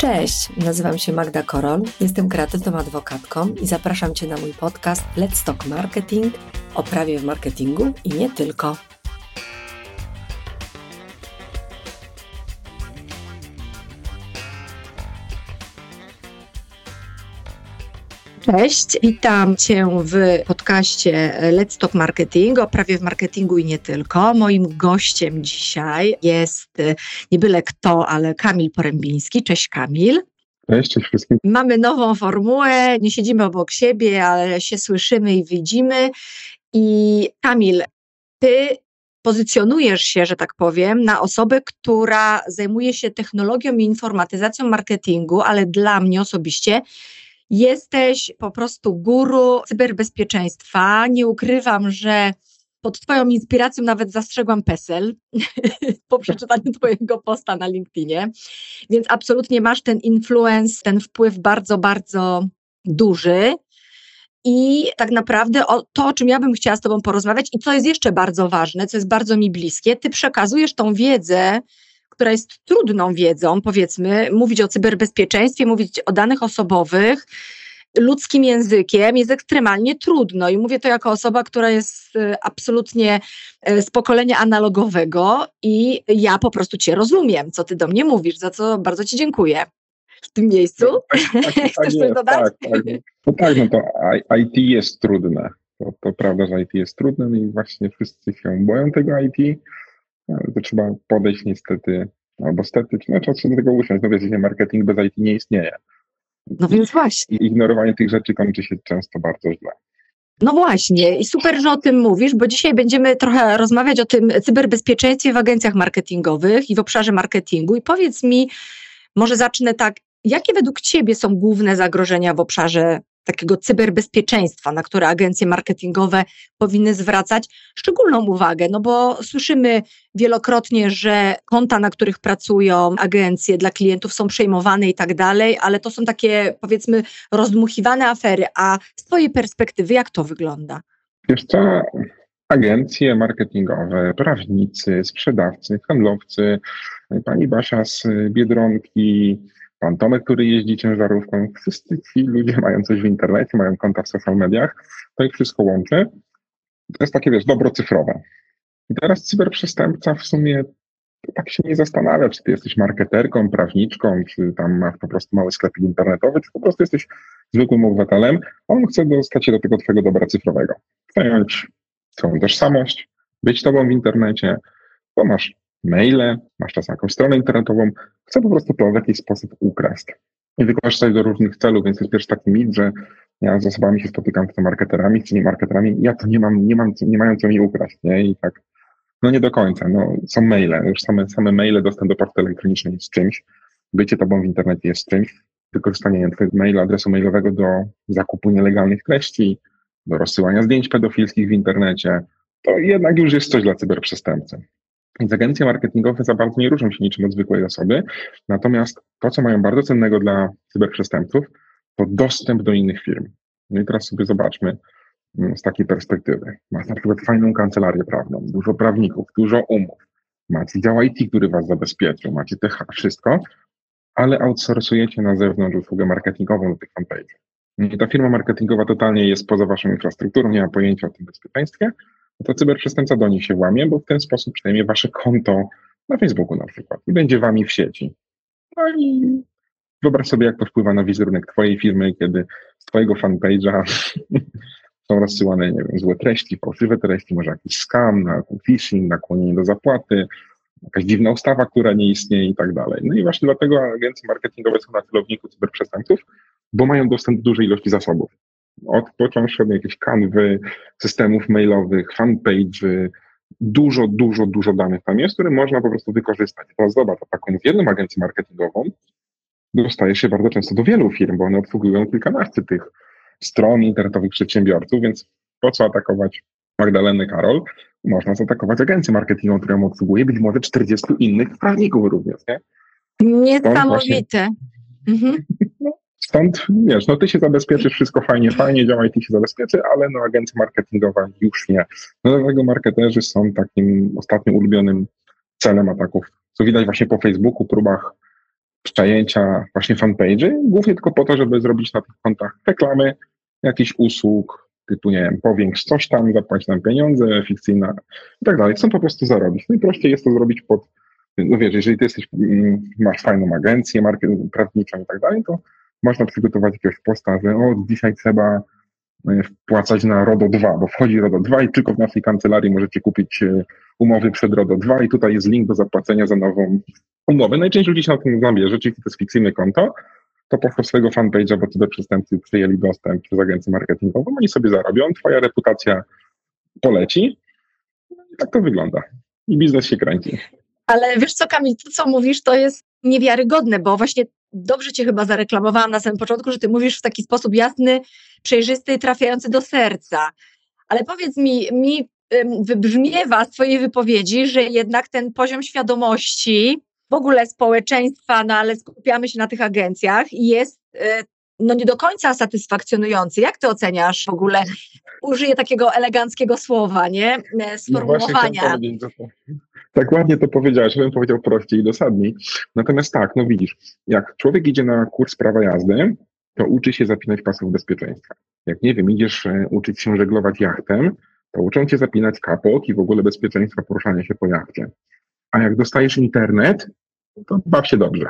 Cześć, nazywam się Magda Korol, jestem kreatywną adwokatką i zapraszam Cię na mój podcast Let's Talk Marketing o prawie w marketingu i nie tylko. Cześć, witam Cię w podcaście Let's Talk Marketing o prawie w marketingu i nie tylko. Moim gościem dzisiaj jest nie byle kto, ale Kamil Porębiński. Cześć Kamil. Cześć, cześć wszystkim. Mamy nową formułę, nie siedzimy obok siebie, ale się słyszymy i widzimy. I Kamil, ty pozycjonujesz się, że tak powiem, na osobę, która zajmuje się technologią i informatyzacją marketingu, ale dla mnie osobiście Jesteś po prostu guru cyberbezpieczeństwa. Nie ukrywam, że pod Twoją inspiracją nawet zastrzegłam PESEL po przeczytaniu Twojego posta na LinkedInie. Więc absolutnie masz ten influence, ten wpływ bardzo, bardzo duży. I tak naprawdę o to, o czym ja bym chciała z Tobą porozmawiać, i co jest jeszcze bardzo ważne, co jest bardzo mi bliskie, Ty przekazujesz tą wiedzę która jest trudną wiedzą, powiedzmy, mówić o cyberbezpieczeństwie, mówić o danych osobowych, ludzkim językiem jest ekstremalnie trudno. I mówię to jako osoba, która jest y, absolutnie y, z pokolenia analogowego i ja po prostu Cię rozumiem, co Ty do mnie mówisz, za co bardzo Ci dziękuję w tym miejscu. Tak, tak, tak, Chcesz coś dodać? Tak, tak. No tak, no to IT jest trudne. To, to prawda, że IT jest trudne no i właśnie wszyscy się boją tego IT to trzeba podejść niestety, albo stety, no trzeba tego usiąść. No wiecie, marketing bez IT nie istnieje. No więc właśnie. Ignorowanie tych rzeczy kończy się często bardzo źle. No właśnie, i super, że o tym mówisz, bo dzisiaj będziemy trochę rozmawiać o tym cyberbezpieczeństwie w agencjach marketingowych i w obszarze marketingu. I powiedz mi, może zacznę tak, jakie według Ciebie są główne zagrożenia w obszarze takiego cyberbezpieczeństwa, na które agencje marketingowe powinny zwracać szczególną uwagę, no bo słyszymy wielokrotnie, że konta, na których pracują agencje dla klientów są przejmowane i tak dalej, ale to są takie powiedzmy rozdmuchiwane afery, a z Twojej perspektywy jak to wygląda? Wiesz co, agencje marketingowe, prawnicy, sprzedawcy, handlowcy, pani Basia z Biedronki, pan Tomek, który jeździ ciężarówką, wszyscy ci ludzie mają coś w internecie, mają konta w social mediach, to ich wszystko łączy. To jest takie, wiesz, dobro cyfrowe. I teraz cyberprzestępca w sumie tak się nie zastanawia, czy ty jesteś marketerką, prawniczką, czy tam masz po prostu mały sklepik internetowy, czy po prostu jesteś zwykłym obywatelem. On chce dostać się do tego twojego dobra cyfrowego. Przejąć swoją tożsamość, być tobą w internecie, bo masz maile, masz czasem jakąś stronę internetową, chce po prostu to w jakiś sposób ukraść i wykorzystać do różnych celów, więc jest pierwszy taki mit, że ja z osobami się spotykam z marketerami, czy nie marketerami, ja to nie mam, nie mam, nie mają co mi ukraść, nie? I tak, no nie do końca, no są maile, już same, same maile, dostęp do poczty elektronicznej jest czymś, bycie tobą w internecie jest czymś, wykorzystanie maila, adresu mailowego do zakupu nielegalnych treści, do rozsyłania zdjęć pedofilskich w internecie, to jednak już jest coś dla cyberprzestępcy. Więc agencje marketingowe za bardzo nie różnią się niczym od zwykłej osoby, natomiast to, co mają bardzo cennego dla cyberprzestępców, to dostęp do innych firm. No i teraz sobie zobaczmy mm, z takiej perspektywy. Macie na przykład fajną kancelarię prawną, dużo prawników, dużo umów, macie dział IT, który was zabezpieczył, macie te wszystko, ale outsourcujecie na zewnątrz usługę marketingową do tych fanpage. I ta firma marketingowa totalnie jest poza waszą infrastrukturą, nie ma pojęcia o tym bezpieczeństwie, to cyberprzestępca do nich się łamie, bo w ten sposób przejmie wasze konto na Facebooku na przykład i będzie wami w sieci. No i wyobraź sobie, jak to wpływa na wizerunek twojej firmy, kiedy z twojego fanpage'a są rozsyłane, nie wiem, złe treści, fałszywe treści, może jakiś scam, phishing, nakłonienie do zapłaty, jakaś dziwna ustawa, która nie istnieje i tak dalej. No i właśnie dlatego agencje marketingowe są na celowniku cyberprzestępców, bo mają dostęp do dużej ilości zasobów od począwszy od jakichś kanwy, systemów mailowych, fanpage'y, dużo, dużo, dużo danych tam jest, które można po prostu wykorzystać. Teraz zobacz, taką jedną agencję marketingową dostaje się bardzo często do wielu firm, bo one obsługują kilkanaście tych stron internetowych przedsiębiorców, więc po co atakować Magdalenę Karol? Można zaatakować agencję marketingową, która ją obsługuje, być może 40 innych prawników również, nie? Niesamowite. Mhm. No, Stąd, wiesz, no ty się zabezpieczysz, wszystko fajnie, fajnie, działa i ty się zabezpieczy, ale no agencja marketingowa już nie. No dlatego marketerzy są takim ostatnim ulubionym celem ataków, co widać właśnie po Facebooku, próbach przejęcia właśnie fanpage'y, głównie tylko po to, żeby zrobić na tych kontach reklamy, jakichś usług, typu, nie wiem, powiększ coś tam, zapłać nam pieniądze, fikcyjna i tak dalej. Chcą po prostu zarobić. No i prościej jest to zrobić pod, no wiesz, jeżeli ty jesteś, mm, masz fajną agencję market, prawniczą i tak dalej, to można przygotować jakiegoś posta, że o, dzisiaj trzeba e, wpłacać na RODO 2, bo wchodzi RODO 2 i tylko w naszej kancelarii możecie kupić e, umowy przed RODO 2 i tutaj jest link do zapłacenia za nową umowę. Najczęściej ludzie się na tym zabierze, czyli to jest fikcyjne konto, to poszło swojego fanpage'a, bo cyberprzestępcy przyjęli dostęp przez agencję marketingową, oni sobie zarobią, twoja reputacja poleci no i tak to wygląda. I biznes się kręci. Ale wiesz co, Kamil, to co mówisz, to jest niewiarygodne, bo właśnie dobrze cię chyba zareklamowałam na samym początku, że ty mówisz w taki sposób jasny, przejrzysty, trafiający do serca. Ale powiedz mi, mi wybrzmiewa z twojej wypowiedzi, że jednak ten poziom świadomości w ogóle społeczeństwa, no ale skupiamy się na tych agencjach i jest e, no nie do końca satysfakcjonujący. Jak ty oceniasz w ogóle? Użyję takiego eleganckiego słowa, nie? E, no sformułowania. No tak ładnie to powiedziałeś, bym powiedział prościej i dosadniej. Natomiast tak, no widzisz, jak człowiek idzie na kurs prawa jazdy, to uczy się zapinać pasów bezpieczeństwa. Jak nie wiem, idziesz e, uczyć się żeglować jachtem, to uczą cię zapinać kapok i w ogóle bezpieczeństwa poruszania się po jachcie. A jak dostajesz internet, to baw się dobrze.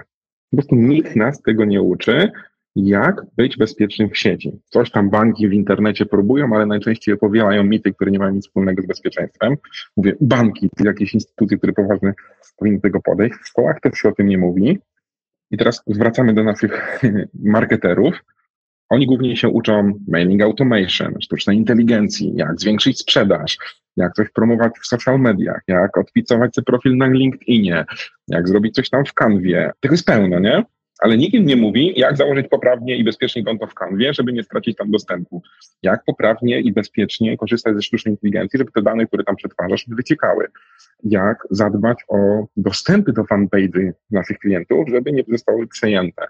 Po prostu nikt nas tego nie uczy, jak być bezpiecznym w sieci. Coś tam banki w internecie próbują, ale najczęściej opowiadają mity, które nie mają nic wspólnego z bezpieczeństwem. Mówię, banki, jakieś instytucje, które poważnie powinny tego podejść. W szkołach też się o tym nie mówi. I teraz zwracamy do naszych marketerów. Oni głównie się uczą mailing automation, sztucznej inteligencji, jak zwiększyć sprzedaż, jak coś promować w social mediach, jak odpicować sobie profil na LinkedInie, jak zrobić coś tam w kanwie. Tego jest pełno, nie? Ale nikt im nie mówi, jak założyć poprawnie i bezpiecznie konto w kanwie, żeby nie stracić tam dostępu. Jak poprawnie i bezpiecznie korzystać ze sztucznej inteligencji, żeby te dane, które tam przetwarzasz, wyciekały. Jak zadbać o dostępy do fanpage'y naszych klientów, żeby nie zostały przejęte.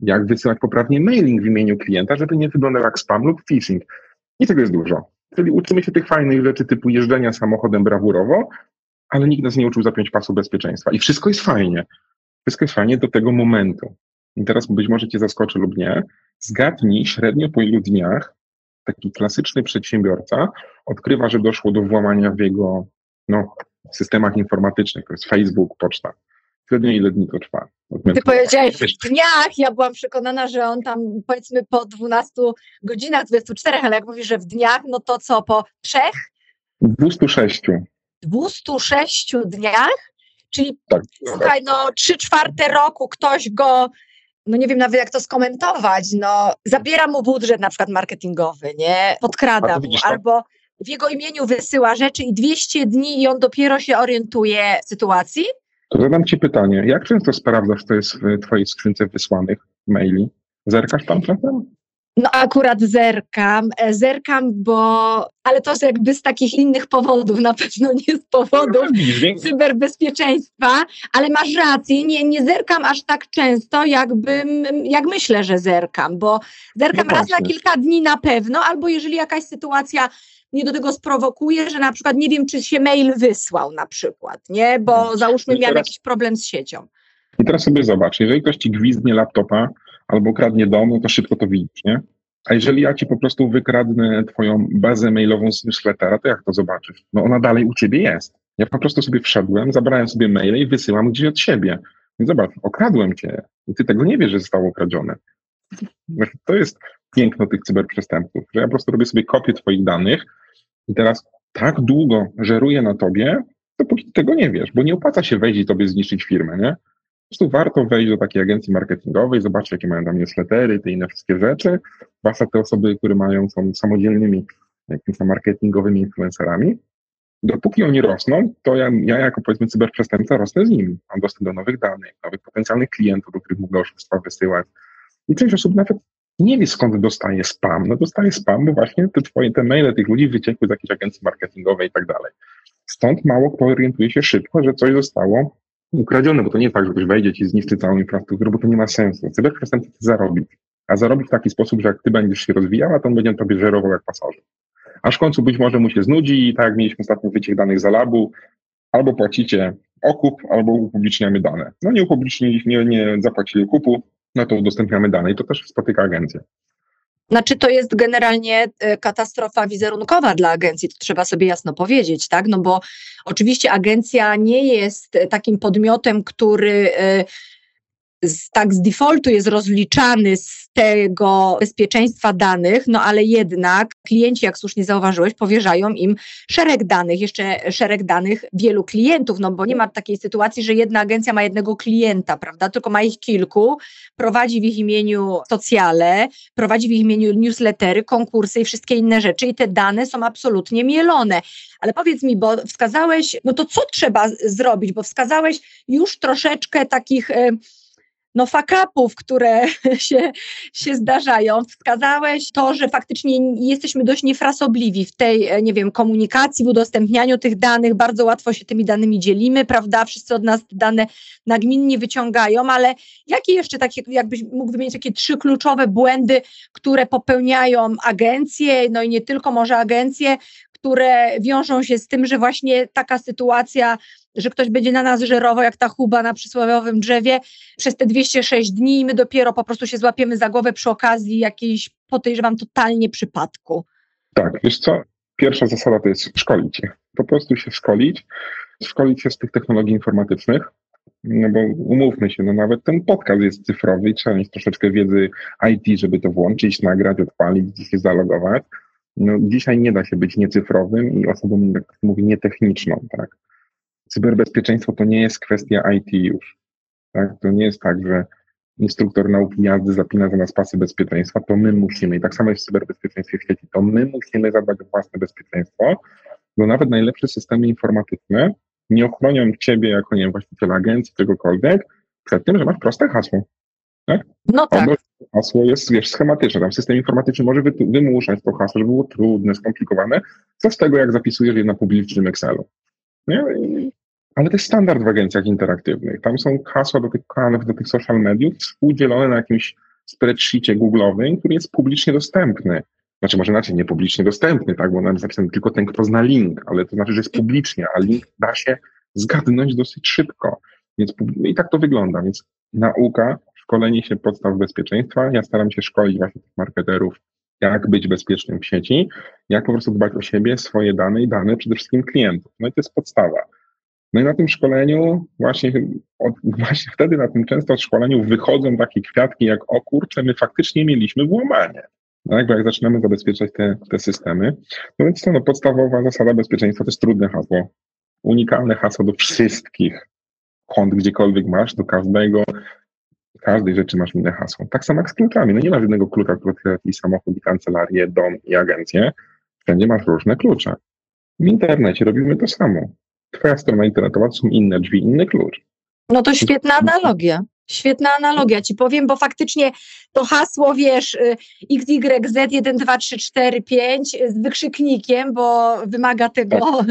Jak wysyłać poprawnie mailing w imieniu klienta, żeby nie wyglądał jak spam lub phishing. I tego jest dużo. Czyli uczymy się tych fajnych rzeczy typu jeżdżenia samochodem brawurowo, ale nikt nas nie uczył zapiąć pasu bezpieczeństwa. I wszystko jest fajnie. Wszystko jest fajnie do tego momentu. I teraz być może cię zaskoczy lub nie. Zgadnij średnio po ilu dniach taki klasyczny przedsiębiorca odkrywa, że doszło do włamania w jego no, systemach informatycznych, to jest Facebook, poczta. Średnio ile dni to trwa? Ty powiedziałeś w dniach, ja byłam przekonana, że on tam powiedzmy po 12 godzinach, 24, ale jak mówisz, że w dniach, no to co, po trzech? 206. 206 dniach? Czyli tak, słuchaj, no trzy czwarte roku ktoś go, no nie wiem nawet jak to skomentować, no zabiera mu budżet na przykład marketingowy, nie? Podkrada mu, albo w jego imieniu wysyła rzeczy i 200 dni i on dopiero się orientuje w sytuacji? To zadam Ci pytanie, jak często sprawdzasz, co jest w Twojej skrzynce wysłanych maili? Zerkasz tam czasem? No akurat zerkam, e, zerkam, bo, ale to jakby z takich innych powodów, na pewno nie z powodów no, cyberbezpieczeństwa, ale masz rację, nie, nie zerkam aż tak często, jakbym, jak myślę, że zerkam, bo zerkam no raz na kilka dni na pewno, albo jeżeli jakaś sytuacja mnie do tego sprowokuje, że na przykład nie wiem, czy się mail wysłał na przykład, nie, bo no. załóżmy miałem jakiś problem z siecią. I teraz sobie zobacz, jeżeli ktoś ci gwizdnie laptopa albo kradnie dom, no to szybko to widzisz, nie? A jeżeli ja ci po prostu wykradnę twoją bazę mailową z newslettera, to jak to zobaczysz? No ona dalej u ciebie jest. Ja po prostu sobie wszedłem, zabrałem sobie maile i wysyłam gdzieś od siebie. Zobacz, okradłem cię i ty tego nie wiesz, że zostało ukradzione. To jest piękno tych cyberprzestępców, że ja po prostu robię sobie kopię twoich danych i teraz tak długo żeruję na tobie, dopóki tego nie wiesz, bo nie opłaca się wejść i tobie zniszczyć firmę, nie? Po prostu warto wejść do takiej agencji marketingowej, zobaczyć, jakie mają tam newslettery, te inne wszystkie rzeczy. Zwłaszcza te osoby, które mają, są samodzielnymi jakimiś tam marketingowymi influencerami. Dopóki oni rosną, to ja, ja jako powiedzmy cyberprzestępca rosnę z nimi. Mam dostęp do nowych danych, nowych potencjalnych klientów, do których mogę oszustwa wysyłać. I część osób nawet nie wie skąd dostaje spam. No dostaje spam, bo właśnie te twoje, te maile tych ludzi wyciekły z jakiejś agencji marketingowej i tak dalej. Stąd mało kto orientuje się szybko, że coś zostało ukradzione, bo to nie jest tak, że ktoś wejdzie i zniszczy całą infrastrukturę, bo to nie ma sensu. Cyberprzestępca chce zarobić, a zarobić w taki sposób, że jak ty będziesz się rozwijała, to on będzie tobie żerował jak pasażer. Aż w końcu być może mu się znudzi i tak jak mieliśmy ostatnio wyciek danych za labu, albo płacicie okup albo upubliczniamy dane. No nie upubliczniliśmy, nie, nie zapłacili kupu, no to udostępniamy dane i to też spotyka agencję. Znaczy, to jest generalnie e, katastrofa wizerunkowa dla agencji, to trzeba sobie jasno powiedzieć, tak? No bo oczywiście agencja nie jest takim podmiotem, który e, z, tak z defaultu jest rozliczany z tego bezpieczeństwa danych, no ale jednak klienci, jak słusznie zauważyłeś, powierzają im szereg danych, jeszcze szereg danych wielu klientów, no bo nie ma takiej sytuacji, że jedna agencja ma jednego klienta, prawda, tylko ma ich kilku, prowadzi w ich imieniu socjale, prowadzi w ich imieniu newslettery, konkursy i wszystkie inne rzeczy i te dane są absolutnie mielone. Ale powiedz mi, bo wskazałeś, no to co trzeba zrobić, bo wskazałeś już troszeczkę takich e, no, fakapów, które się, się zdarzają. Wskazałeś to, że faktycznie jesteśmy dość niefrasobliwi w tej, e, nie wiem, komunikacji, w udostępnianiu tych danych. Bardzo łatwo się tymi danymi dzielimy, prawda? Wszyscy od nas dane nagminnie wyciągają, ale jakie jeszcze takie, jakbyś mógł wymienić takie trzy kluczowe błędy, które popełniają agencje, no i nie tylko może agencje, które wiążą się z tym, że właśnie taka sytuacja że ktoś będzie na nas żerował jak ta chuba na przysłowiowym drzewie przez te 206 dni i my dopiero po prostu się złapiemy za głowę przy okazji jakiejś, podejrzewam, totalnie przypadku. Tak, wiesz co, pierwsza zasada to jest szkolić się. Po prostu się szkolić, szkolić się z tych technologii informatycznych, no bo umówmy się, no nawet ten podcast jest cyfrowy trzeba mieć troszeczkę wiedzy IT, żeby to włączyć, nagrać, odpalić, się zalogować. No, dzisiaj nie da się być niecyfrowym i osobą, jak mówi, nietechniczną, tak? cyberbezpieczeństwo to nie jest kwestia IT już. Tak? To nie jest tak, że instruktor nauki jazdy zapina za nas pasy bezpieczeństwa, to my musimy, i tak samo jest w cyberbezpieczeństwie w sieci, to my musimy zadbać o własne bezpieczeństwo, bo nawet najlepsze systemy informatyczne nie ochronią ciebie jako, nie wiem, właściciela agencji, czegokolwiek, przed tym, że masz proste hasło. Tak? No tak. Albo hasło jest, wiesz, schematyczne. Tam system informatyczny może wymuszać to hasło, żeby było trudne, skomplikowane. Co z tego, jak zapisujesz je na publicznym Excelu? Nie? ale to jest standard w agencjach interaktywnych. Tam są hasła do tych kanałów, do tych social mediów współdzielone na jakimś spreadsheetie Google'owym, który jest publicznie dostępny. Znaczy może inaczej, nie publicznie dostępny, tak, bo nam jest zapisany tylko ten, kto zna link, ale to znaczy, że jest publicznie, a link da się zgadnąć dosyć szybko. Więc i tak to wygląda. Więc nauka, szkolenie się podstaw bezpieczeństwa. Ja staram się szkolić właśnie tych marketerów, jak być bezpiecznym w sieci, jak po prostu dbać o siebie, swoje dane i dane przede wszystkim klientów. No i to jest podstawa. No i na tym szkoleniu, właśnie, od, właśnie wtedy na tym często szkoleniu wychodzą takie kwiatki jak o kurczę, my faktycznie mieliśmy włamanie. No jak zaczynamy zabezpieczać te, te systemy, no więc to no, podstawowa zasada bezpieczeństwa to jest trudne hasło. Unikalne hasło do wszystkich kont, gdziekolwiek masz, do każdego, każdej rzeczy masz inne hasło. Tak samo jak z kluczami. No nie masz jednego klucza, który otwiera i samochód, i kancelarię, dom, i agencję. Wszędzie masz różne klucze. W internecie robimy to samo twoja strona internetowa to są inne drzwi, inny klucz. No to świetna analogia. Świetna analogia ci powiem, bo faktycznie to hasło, wiesz, XYZ 1, 2, 3, 4, 5 z wykrzyknikiem, bo wymaga tego, tak.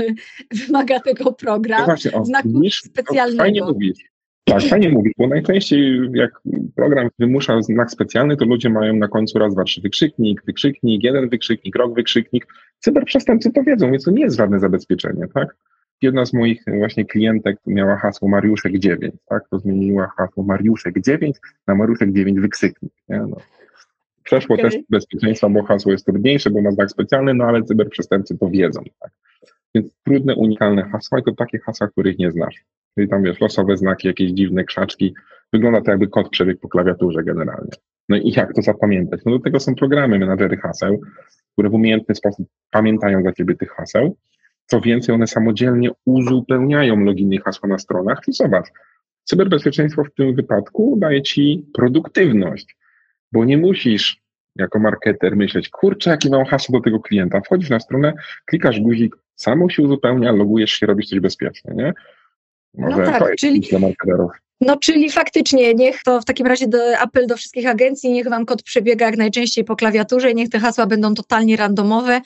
wymaga tego program. No właśnie, o, znaku widzisz, specjalnego. Fajnie mówisz. Tak, fajnie mówisz, bo najczęściej jak program wymusza znak specjalny, to ludzie mają na końcu raz, dwa, trzy wykrzyknik, wykrzyknik, jeden wykrzyknik, rok wykrzyknik. Cyberprzestępcy to wiedzą, więc to nie jest żadne zabezpieczenie, tak? jedna z moich właśnie klientek miała hasło Mariuszek 9, tak? To zmieniła hasło Mariuszek 9 na Mariuszek 9 wykrzyknik. Nie? No. Przeszło okay. test bezpieczeństwa, bo hasło jest trudniejsze, bo ma znak specjalny, no ale cyberprzestępcy to wiedzą, tak? Więc trudne, unikalne hasła i to takie hasła, których nie znasz. Czyli tam wiesz, losowe znaki, jakieś dziwne krzaczki. Wygląda to jakby kod przebiegł po klawiaturze generalnie. No i jak to zapamiętać? No do tego są programy, menadżery haseł, które w umiejętny sposób pamiętają za ciebie tych haseł co więcej, one samodzielnie uzupełniają loginy i hasła na stronach. I zobacz, cyberbezpieczeństwo w tym wypadku daje ci produktywność, bo nie musisz jako marketer myśleć, kurczę, jaki mam hasło do tego klienta. Wchodzisz na stronę, klikasz guzik, samo się uzupełnia, logujesz się, robisz coś bezpiecznie, nie? Może no tak, czyli, dla marketerów. No czyli faktycznie, niech to w takim razie do, apel do wszystkich agencji, niech wam kod przebiega jak najczęściej po klawiaturze, niech te hasła będą totalnie randomowe,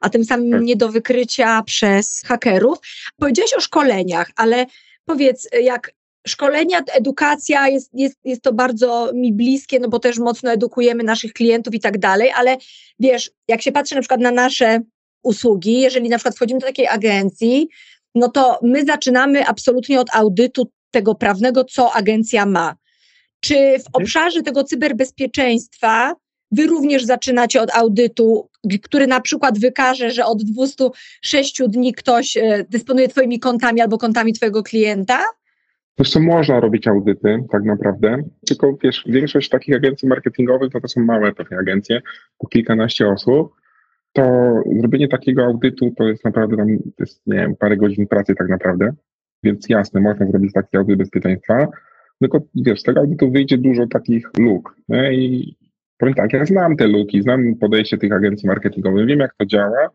a tym samym tak. nie do wykrycia przez hakerów. Powiedziałeś o szkoleniach, ale powiedz, jak szkolenia, edukacja jest, jest, jest to bardzo mi bliskie, no bo też mocno edukujemy naszych klientów i tak dalej, ale wiesz, jak się patrzy na przykład na nasze usługi, jeżeli na przykład wchodzimy do takiej agencji, no to my zaczynamy absolutnie od audytu tego prawnego, co agencja ma. Czy w obszarze tego cyberbezpieczeństwa Wy również zaczynacie od audytu, który na przykład wykaże, że od 206 dni ktoś e, dysponuje Twoimi kontami albo kontami Twojego klienta? Wiesz co, można robić audyty tak naprawdę, tylko wiesz, większość takich agencji marketingowych to, to są małe pewnie agencje, po kilkanaście osób, to zrobienie takiego audytu to jest naprawdę tam, jest, nie wiem, parę godzin pracy tak naprawdę, więc jasne, można zrobić taki audyt bezpieczeństwa, tylko wiesz, z tego audytu wyjdzie dużo takich luk nie? i powiem tak, ja znam te luki, znam podejście tych agencji marketingowych, wiem jak to działa,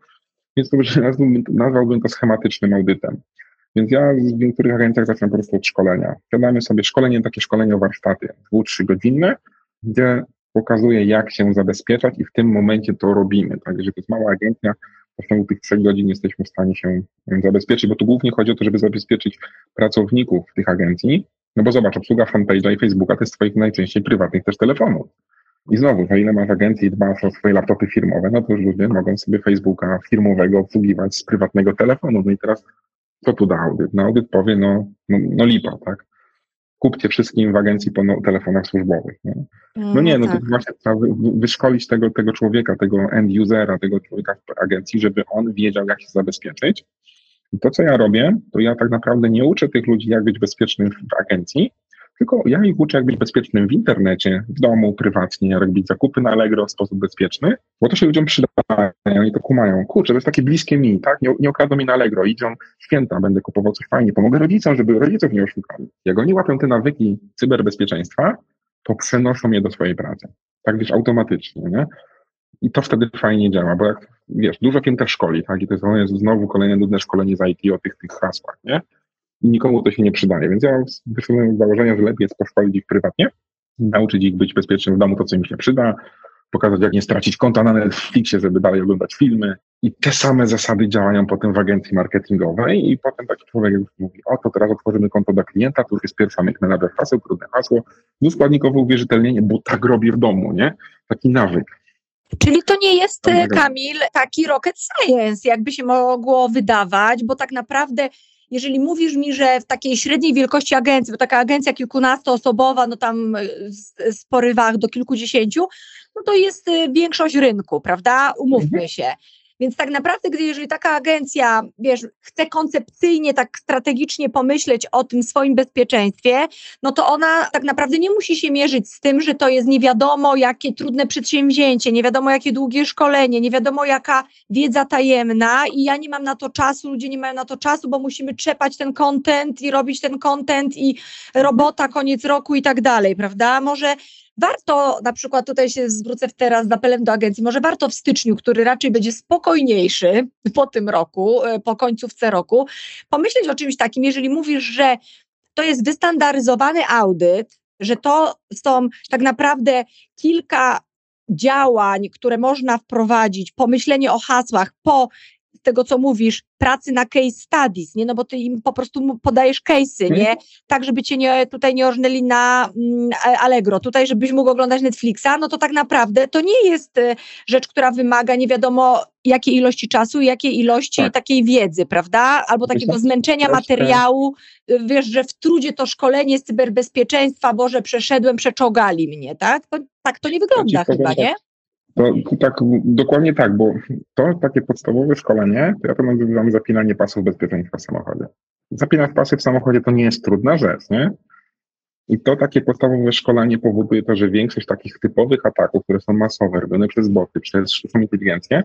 więc to nazwałbym, nazwałbym to schematycznym audytem. Więc ja w niektórych agencjach zaczynam po prostu od szkolenia. Siadamy sobie szkolenie, takie szkolenie o warsztaty, dwu, trzy godzinne, gdzie pokazuję, jak się zabezpieczać i w tym momencie to robimy. Tak, jeżeli to jest mała agencja, to w ciągu tych trzech godzin jesteśmy w stanie się zabezpieczyć, bo tu głównie chodzi o to, żeby zabezpieczyć pracowników tych agencji, no bo zobacz, obsługa fanpage'a i Facebooka to jest twoich najczęściej prywatnych też telefonów. I znowu, o ile masz agencję i dbasz o swoje laptopy firmowe, no to już ludzie mogą sobie Facebooka firmowego obsługiwać z prywatnego telefonu. No i teraz co tu da audyt? No audyt powie, no, no, no lipa, tak? Kupcie wszystkim w agencji po no, telefonach służbowych. Nie? No, no nie, no tak. to właśnie trzeba wyszkolić tego, tego człowieka, tego end usera, tego człowieka w agencji, żeby on wiedział, jak się zabezpieczyć. I to, co ja robię, to ja tak naprawdę nie uczę tych ludzi, jak być bezpiecznym w agencji, tylko ja ich uczę, jak być bezpiecznym w internecie, w domu, prywatnie, jak robić zakupy na Allegro w sposób bezpieczny, bo to się ludziom przydaje i to kumają. Kurczę, to jest takie bliskie mi, tak? Nie, nie okradną mi na Allegro, idą święta, będę kupował coś fajnie, pomogę rodzicom, żeby rodziców nie oszukali. Jak oni łapią te nawyki cyberbezpieczeństwa, to przenoszą je do swojej pracy. Tak wiesz, automatycznie, nie? I to wtedy fajnie działa, bo jak, wiesz, dużo firm też szkoli, tak? I to jest znowu kolejne nudne szkolenie z IT o tych, tych hasłach, nie? Nikomu to się nie przydaje. Więc ja wyszedłem z założenia, że lepiej jest poszkolić ich prywatnie, nauczyć ich być bezpiecznym w domu, to co im się przyda, pokazać, jak nie stracić konta na Netflixie, żeby dalej oglądać filmy. I te same zasady działają potem w agencji marketingowej i potem taki człowiek już mówi, o to teraz otworzymy konto dla klienta, to już jest pierwsza myk na haseł, trudne hasło, dwuskładnikowe uwierzytelnienie, bo tak robię w domu, nie? Taki nawyk. Czyli to nie jest, Kamil, taki rocket science, jakby się mogło wydawać, bo tak naprawdę jeżeli mówisz mi, że w takiej średniej wielkości agencji, bo taka agencja kilkunastoosobowa, no tam z, z porywach do kilkudziesięciu, no to jest y, większość rynku, prawda? Umówmy mhm. się. Więc tak naprawdę, gdy jeżeli taka agencja, wiesz, chce koncepcyjnie, tak strategicznie pomyśleć o tym swoim bezpieczeństwie, no to ona tak naprawdę nie musi się mierzyć z tym, że to jest nie wiadomo jakie trudne przedsięwzięcie, nie wiadomo jakie długie szkolenie, nie wiadomo jaka wiedza tajemna i ja nie mam na to czasu, ludzie nie mają na to czasu, bo musimy trzepać ten content i robić ten content i robota, koniec roku i tak dalej, prawda? Może warto, na przykład tutaj się zwrócę teraz z apelem do agencji, może warto w styczniu, który raczej będzie spokojniejszy po tym roku, e, po końcówce roku, pomyśleć o czymś takim, jeżeli mówisz, że to jest wystandaryzowany audyt, że to są tak naprawdę kilka działań, które można wprowadzić, pomyślenie o hasłach po tego, co mówisz, pracy na case studies, nie? No bo ty im po prostu podajesz case'y, mhm. nie? Tak, żeby cię nie, tutaj nie orżnęli na mm, Allegro, tutaj, żebyś mógł oglądać Netflixa, no to tak naprawdę to nie jest y, rzecz, która wymaga nie wiadomo jakiej ilości czasu, jakiej ilości tak. takiej wiedzy, prawda? Albo takiego zmęczenia materiału, y, wiesz, że w trudzie to szkolenie z cyberbezpieczeństwa, Boże, przeszedłem, przeczogali mnie, tak? To, tak to nie wygląda chyba, nie? To, tak, dokładnie tak, bo to takie podstawowe szkolenie, to ja to nazywam zapinanie pasów bezpieczeństwa w samochodzie. Zapinać pasy w samochodzie to nie jest trudna rzecz, nie? I to takie podstawowe szkolenie powoduje to, że większość takich typowych ataków, które są masowe, robione przez boty, przez sztuczną inteligencję,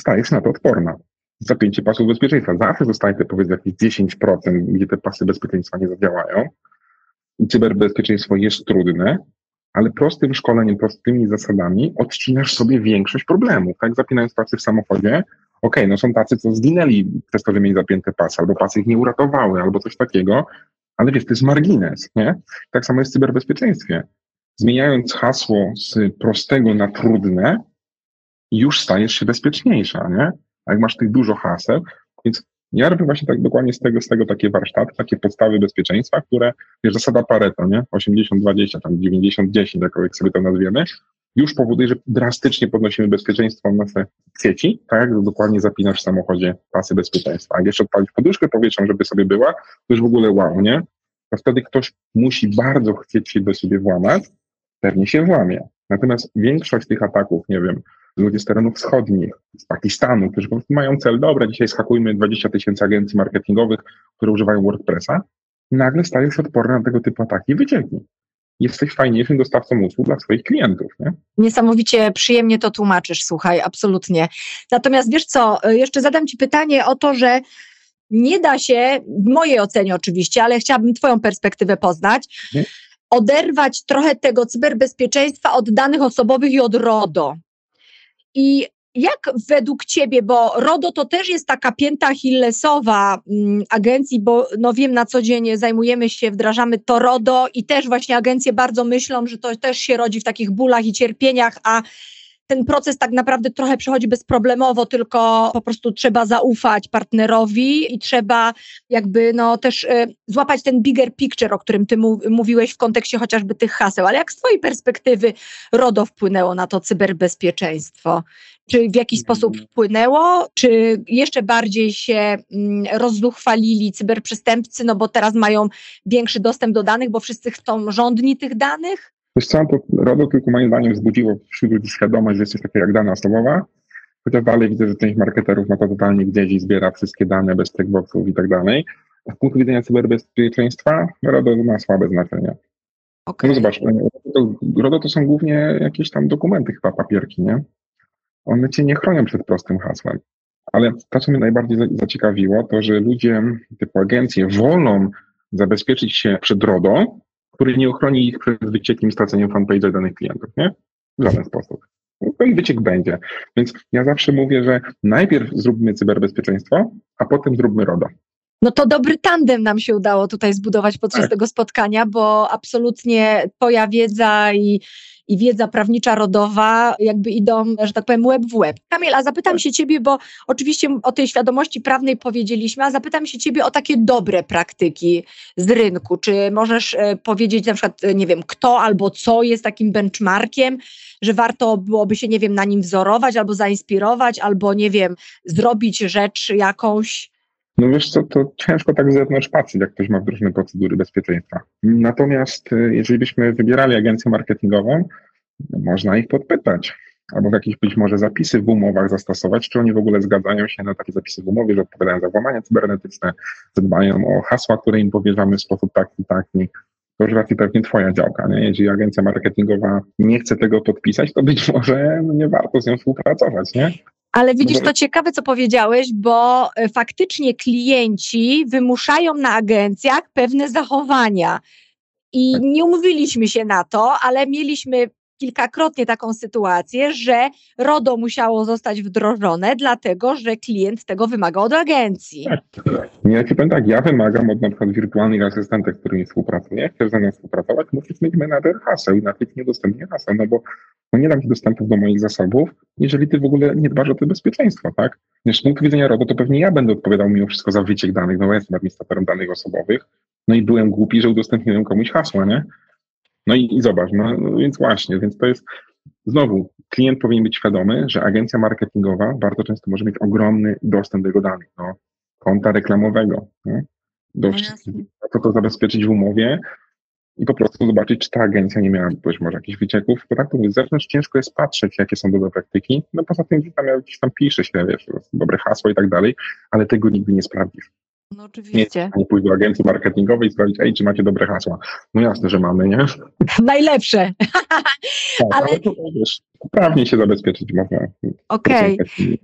staje się na to odporna. Zapięcie pasów bezpieczeństwa. Zawsze zostaje te powiedzmy jakieś 10%, gdzie te pasy bezpieczeństwa nie zadziałają. I cyberbezpieczeństwo jest trudne, ale prostym szkoleniem, prostymi zasadami odcinasz sobie większość problemów. Tak, zapinając pasy w samochodzie, okej, okay, no są tacy, co zginęli przez to, że mieli zapięte pasy, albo pasy ich nie uratowały, albo coś takiego, ale wiesz, to jest margines, nie? Tak samo jest w cyberbezpieczeństwie. Zmieniając hasło z prostego na trudne, już stajesz się bezpieczniejsza, nie? A jak masz tych dużo haseł, więc ja robię właśnie tak dokładnie z tego, z tego takie warsztaty, takie podstawy bezpieczeństwa, które, wiesz, zasada Pareto, nie? 80-20, tam 90-10, jak sobie to nazwiemy, już powoduje, że drastycznie podnosimy bezpieczeństwo nasze sieci, tak jak dokładnie zapinasz w samochodzie pasy bezpieczeństwa. A jeszcze odpalić poduszkę powietrzną, żeby sobie była, to już w ogóle wow, nie? To wtedy ktoś musi bardzo chcieć się do siebie włamać, pewnie się włamie. Natomiast większość tych ataków, nie wiem, ludzie z terenów wschodnich, z Pakistanu, którzy mają cel, dobra, dzisiaj schakujmy 20 tysięcy agencji marketingowych, które używają WordPressa, nagle stają się odporne na tego typu ataki i wycieki. Jesteś fajniejszym dostawcą usług dla swoich klientów. Nie? Niesamowicie przyjemnie to tłumaczysz, słuchaj, absolutnie. Natomiast wiesz co, jeszcze zadam Ci pytanie o to, że nie da się, w mojej ocenie oczywiście, ale chciałabym Twoją perspektywę poznać, mhm. oderwać trochę tego cyberbezpieczeństwa od danych osobowych i od RODO. I jak według Ciebie, bo RODO to też jest taka pięta Hillesowa mm, agencji, bo no wiem, na co dzień zajmujemy się, wdrażamy to RODO i też właśnie agencje bardzo myślą, że to też się rodzi w takich bólach i cierpieniach, a ten proces tak naprawdę trochę przechodzi bezproblemowo, tylko po prostu trzeba zaufać partnerowi i trzeba jakby no też y, złapać ten bigger picture, o którym ty mówiłeś w kontekście chociażby tych haseł. Ale jak z twojej perspektywy RODO wpłynęło na to cyberbezpieczeństwo? Czy w jakiś sposób mhm. wpłynęło? Czy jeszcze bardziej się mm, rozzuchwalili cyberprzestępcy, no bo teraz mają większy dostęp do danych, bo wszyscy chcą żądni tych danych? Wiesz co, to RODO tylko moim zdaniem wzbudziło wśród ludzi świadomość, że jest coś takiego jak dana osobowa, chociaż dalej widzę, że część marketerów ma to totalnie gdzieś i zbiera wszystkie dane bez checkboxów i tak dalej. Z punktu widzenia cyberbezpieczeństwa RODO ma słabe znaczenie. Okay. No zobacz, RODO to są głównie jakieś tam dokumenty, chyba papierki, nie? One cię nie chronią przed prostym hasłem. Ale to, co mnie najbardziej zaciekawiło, to że ludzie typu agencje wolą zabezpieczyć się przed RODO, który nie ochroni ich przed wyciekiem i straceniem fanpage'a danych klientów, nie? W żaden sposób. Ten wyciek będzie. Więc ja zawsze mówię, że najpierw zróbmy cyberbezpieczeństwo, a potem zróbmy RODO. No to dobry tandem nam się udało tutaj zbudować podczas tak. tego spotkania, bo absolutnie Twoja wiedza i i wiedza prawnicza rodowa jakby idą, że tak powiem, łeb w łeb. Kamil, a zapytam tak. się ciebie, bo oczywiście o tej świadomości prawnej powiedzieliśmy, a zapytam się ciebie o takie dobre praktyki z rynku. Czy możesz e, powiedzieć na przykład, e, nie wiem, kto albo co jest takim benchmarkiem, że warto byłoby się, nie wiem, na nim wzorować albo zainspirować, albo, nie wiem, zrobić rzecz jakąś no wiesz co, to ciężko tak z zewnątrz patrzeć, jak ktoś ma wdrożone procedury bezpieczeństwa. Natomiast y, jeżeli byśmy wybierali agencję marketingową, można ich podpytać, albo jakieś być może zapisy w umowach zastosować, czy oni w ogóle zgadzają się na takie zapisy w umowie, że odpowiadają za włamania cybernetyczne, zadbają o hasła, które im powierzamy w sposób taki, taki. To już raczej pewnie twoja działka, nie? Jeżeli agencja marketingowa nie chce tego podpisać, to być może no nie warto z nią współpracować, nie? Ale widzisz, to ciekawe, co powiedziałeś, bo e, faktycznie klienci wymuszają na agencjach pewne zachowania. I tak. nie umówiliśmy się na to, ale mieliśmy kilkakrotnie taką sytuację, że RODO musiało zostać wdrożone, dlatego że klient tego wymaga od agencji. Tak. Ja ci powiem tak, ja wymagam od na przykład wirtualnych asystentów, z którymi współpracuję, chcesz ze mną współpracować, musisz mieć menadżer haseł inaczej nie udostępnię haseł, no bo no nie dam ci dostępu do moich zasobów, jeżeli ty w ogóle nie dbasz o to bezpieczeństwo, tak? Z punktu widzenia RODO to pewnie ja będę odpowiadał mimo wszystko za wyciek danych, no ja jestem administratorem danych osobowych, no i byłem głupi, że udostępniłem komuś hasła, nie? No i, i zobacz, no, no, więc właśnie, więc to jest znowu, klient powinien być świadomy, że agencja marketingowa bardzo często może mieć ogromny dostęp do jego danych, no, konta reklamowego. No, do, no to zabezpieczyć w umowie i po prostu zobaczyć, czy ta agencja nie miała być może jakichś wycieków. Bo tak mówię, z zewnątrz ciężko jest patrzeć, jakie są dobre praktyki. No poza tym tam, gdzieś tam pisze się, wiesz, dobre hasło i tak dalej, ale tego nigdy nie sprawdzisz. No oczywiście. Nie pójść do agencji marketingowej i sprawdzić, ej, czy macie dobre hasła. No jasne, że mamy, nie? Najlepsze. tak, ale... ale to, wiesz, prawnie się zabezpieczyć można. Okej. Okay.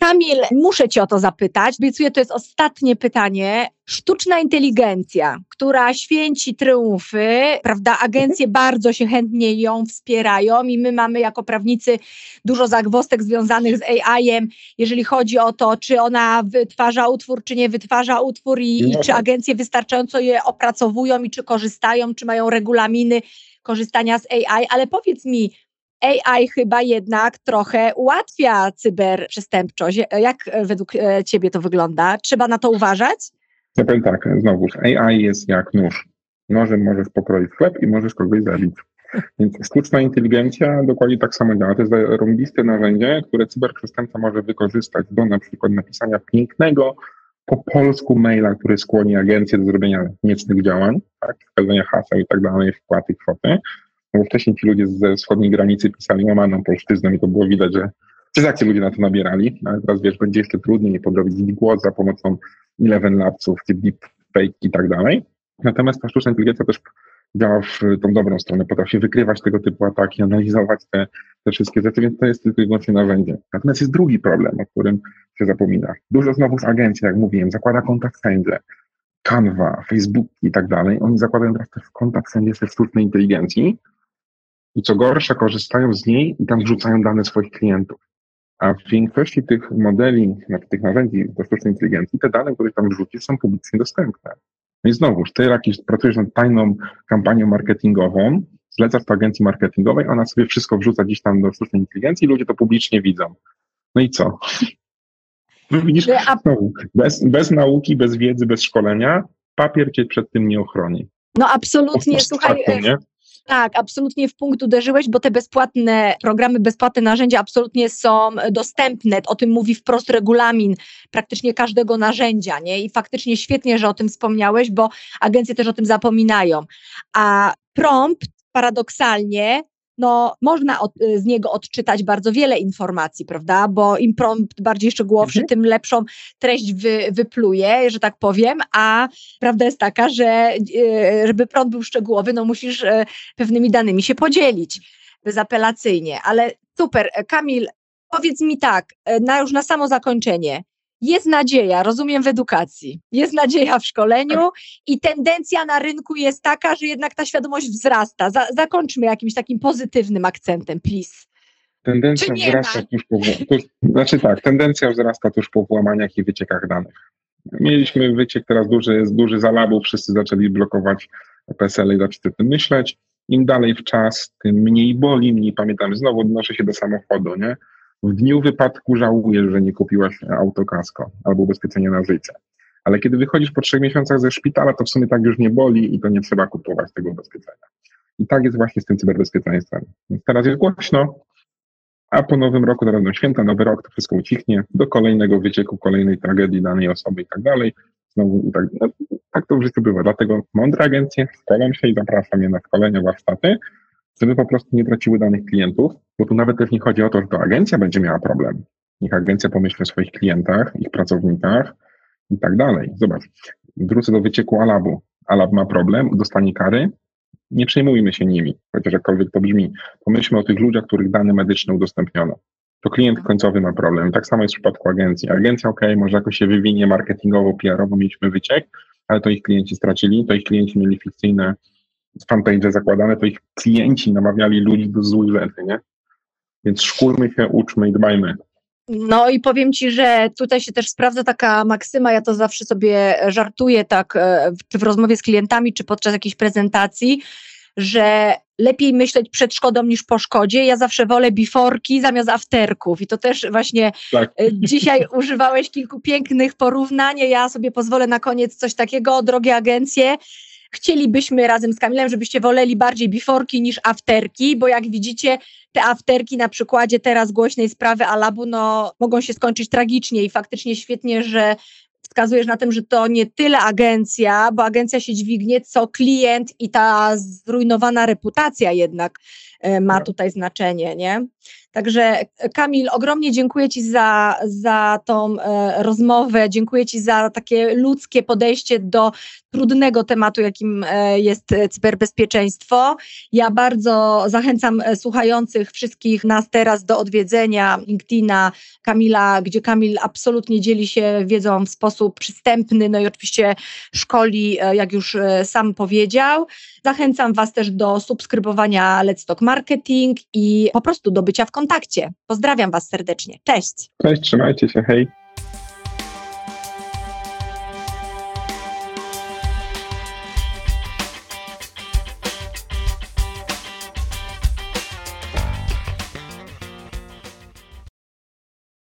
Kamil, muszę Cię o to zapytać. Obiecuję, to jest ostatnie pytanie. Sztuczna inteligencja, która święci triumfy, prawda? Agencje bardzo się chętnie ją wspierają i my mamy jako prawnicy dużo zagwostek związanych z AI-em, jeżeli chodzi o to, czy ona wytwarza utwór, czy nie wytwarza utwór i, i czy agencje wystarczająco je opracowują i czy korzystają, czy mają regulaminy korzystania z AI. Ale powiedz mi, AI chyba jednak trochę ułatwia cyberprzestępczość. Jak według e, Ciebie to wygląda? Trzeba na to uważać? Ja powiem tak, znowu, AI jest jak nóż. Nożem możesz pokroić chleb i możesz kogoś zabić. Więc sztuczna inteligencja dokładnie tak samo działa. To jest rąbiste narzędzie, które cyberprzestępca może wykorzystać do na przykład napisania pięknego po polsku maila, który skłoni agencję do zrobienia niecnych działań, tak, wskazania haseł i tak dalej, wpłaty kwoty. No bo wcześniej ci ludzie ze wschodniej granicy pisali łamaną polszczyzną i to było widać, że przez ludzie na to nabierali, ale teraz wiesz, będzie jeszcze trudniej podrobić głos za pomocą Eleven Labsów, typ deepfake i tak dalej. Natomiast ta sztuczna inteligencja też działa w tą dobrą stronę, potrafi wykrywać tego typu ataki, analizować te, te wszystkie rzeczy, więc to jest tylko i wyłącznie narzędzie. Natomiast jest drugi problem, o którym się zapomina. Dużo znowu z agencji, jak mówiłem, zakłada kontakt wszędzie. Canva, Facebook i tak dalej. Oni zakładają teraz też kontakt wszędzie ze sztucznej inteligencji i co gorsza, korzystają z niej i tam wrzucają dane swoich klientów. A w większości tych modeli, znaczy tych narzędzi do sztucznej inteligencji, te dane, które tam wrzucisz, są publicznie dostępne. No i znowuż, ty jakiś pracujesz nad tajną kampanią marketingową, zlecasz to agencji marketingowej, ona sobie wszystko wrzuca gdzieś tam do sztucznej inteligencji i ludzie to publicznie widzą. No i co? No widzisz, znowu, bez, bez nauki, bez wiedzy, bez szkolenia, papier cię przed tym nie ochroni. No absolutnie, słuchaj, nie? Tak, absolutnie w punkt uderzyłeś, bo te bezpłatne programy, bezpłatne narzędzia absolutnie są dostępne. O tym mówi wprost regulamin praktycznie każdego narzędzia, nie? I faktycznie świetnie, że o tym wspomniałeś, bo agencje też o tym zapominają. A prompt paradoksalnie no, można od, y, z niego odczytać bardzo wiele informacji, prawda? Bo im prompt bardziej szczegółowszy, mhm. tym lepszą treść wy, wypluje, że tak powiem, a prawda jest taka, że y, żeby prompt był szczegółowy, no musisz y, pewnymi danymi się podzielić bezapelacyjnie. Ale super, Kamil, powiedz mi tak, na już na samo zakończenie jest nadzieja, rozumiem w edukacji, jest nadzieja w szkoleniu i tendencja na rynku jest taka, że jednak ta świadomość wzrasta. Za, zakończmy jakimś takim pozytywnym akcentem, please. Tendencja wzrasta tuż po, tuż, znaczy tak, tendencja wzrasta tuż po włamaniach i wyciekach danych. Mieliśmy wyciek teraz duży, jest duży zalabu, wszyscy zaczęli blokować PSL i zaczęli tym myśleć. Im dalej w czas, tym mniej boli, mniej pamiętamy. Znowu odnoszę się do samochodu, nie? W dniu wypadku żałujesz, że nie kupiłaś autokasko albo ubezpieczenia na życie. Ale kiedy wychodzisz po trzech miesiącach ze szpitala, to w sumie tak już nie boli i to nie trzeba kupować tego ubezpieczenia. I tak jest właśnie z tym cyberbezpieczeństwem. Więc teraz jest głośno, a po nowym roku, to będą święta, nowy rok, to wszystko ucichnie do kolejnego wycieku, kolejnej tragedii danej osoby i tak dalej. Znowu i tak, no, tak to w życiu bywa. Dlatego mądre agencje szkolą się i zapraszam je na szkolenia, warsztaty, żeby po prostu nie traciły danych klientów, bo tu nawet też nie chodzi o to, że to agencja będzie miała problem. Niech agencja pomyśli o swoich klientach, ich pracownikach i tak dalej. Zobacz, wrócę do wycieku Alabu. Alab ma problem, dostanie kary, nie przejmujmy się nimi, chociaż jakkolwiek to brzmi. Pomyślmy o tych ludziach, których dane medyczne udostępniono. To klient końcowy ma problem. Tak samo jest w przypadku agencji. Agencja, ok, może jakoś się wywinie marketingowo, PR-owo, mieliśmy wyciek, ale to ich klienci stracili, to ich klienci mieli fikcyjne fanpage zakładane, to ich klienci namawiali ludzi do złych rzeczy, nie? Więc szkulmy się, uczmy i dbajmy. No i powiem Ci, że tutaj się też sprawdza taka maksyma, ja to zawsze sobie żartuję tak, e, czy w rozmowie z klientami, czy podczas jakiejś prezentacji, że lepiej myśleć przed szkodą niż po szkodzie. Ja zawsze wolę biforki zamiast afterków i to też właśnie tak. E, dzisiaj używałeś kilku pięknych porównań. Ja sobie pozwolę na koniec coś takiego, drogie agencje, Chcielibyśmy razem z Kamilem, żebyście woleli bardziej biforki niż afterki, bo jak widzicie, te afterki na przykładzie teraz głośnej sprawy Alabu, no mogą się skończyć tragicznie i faktycznie świetnie, że wskazujesz na tym, że to nie tyle agencja, bo agencja się dźwignie, co klient i ta zrujnowana reputacja jednak ma tak. tutaj znaczenie, nie? Także Kamil, ogromnie dziękuję Ci za, za tą e, rozmowę, dziękuję Ci za takie ludzkie podejście do trudnego tematu, jakim e, jest cyberbezpieczeństwo. Ja bardzo zachęcam e, słuchających wszystkich nas teraz do odwiedzenia LinkedIna Kamila, gdzie Kamil absolutnie dzieli się wiedzą w sposób przystępny, no i oczywiście szkoli, e, jak już e, sam powiedział. Zachęcam Was też do subskrybowania Let's Talk Marketing i po prostu do bycia w kontakcie. Pozdrawiam Was serdecznie. Cześć. Cześć, trzymajcie się, hej.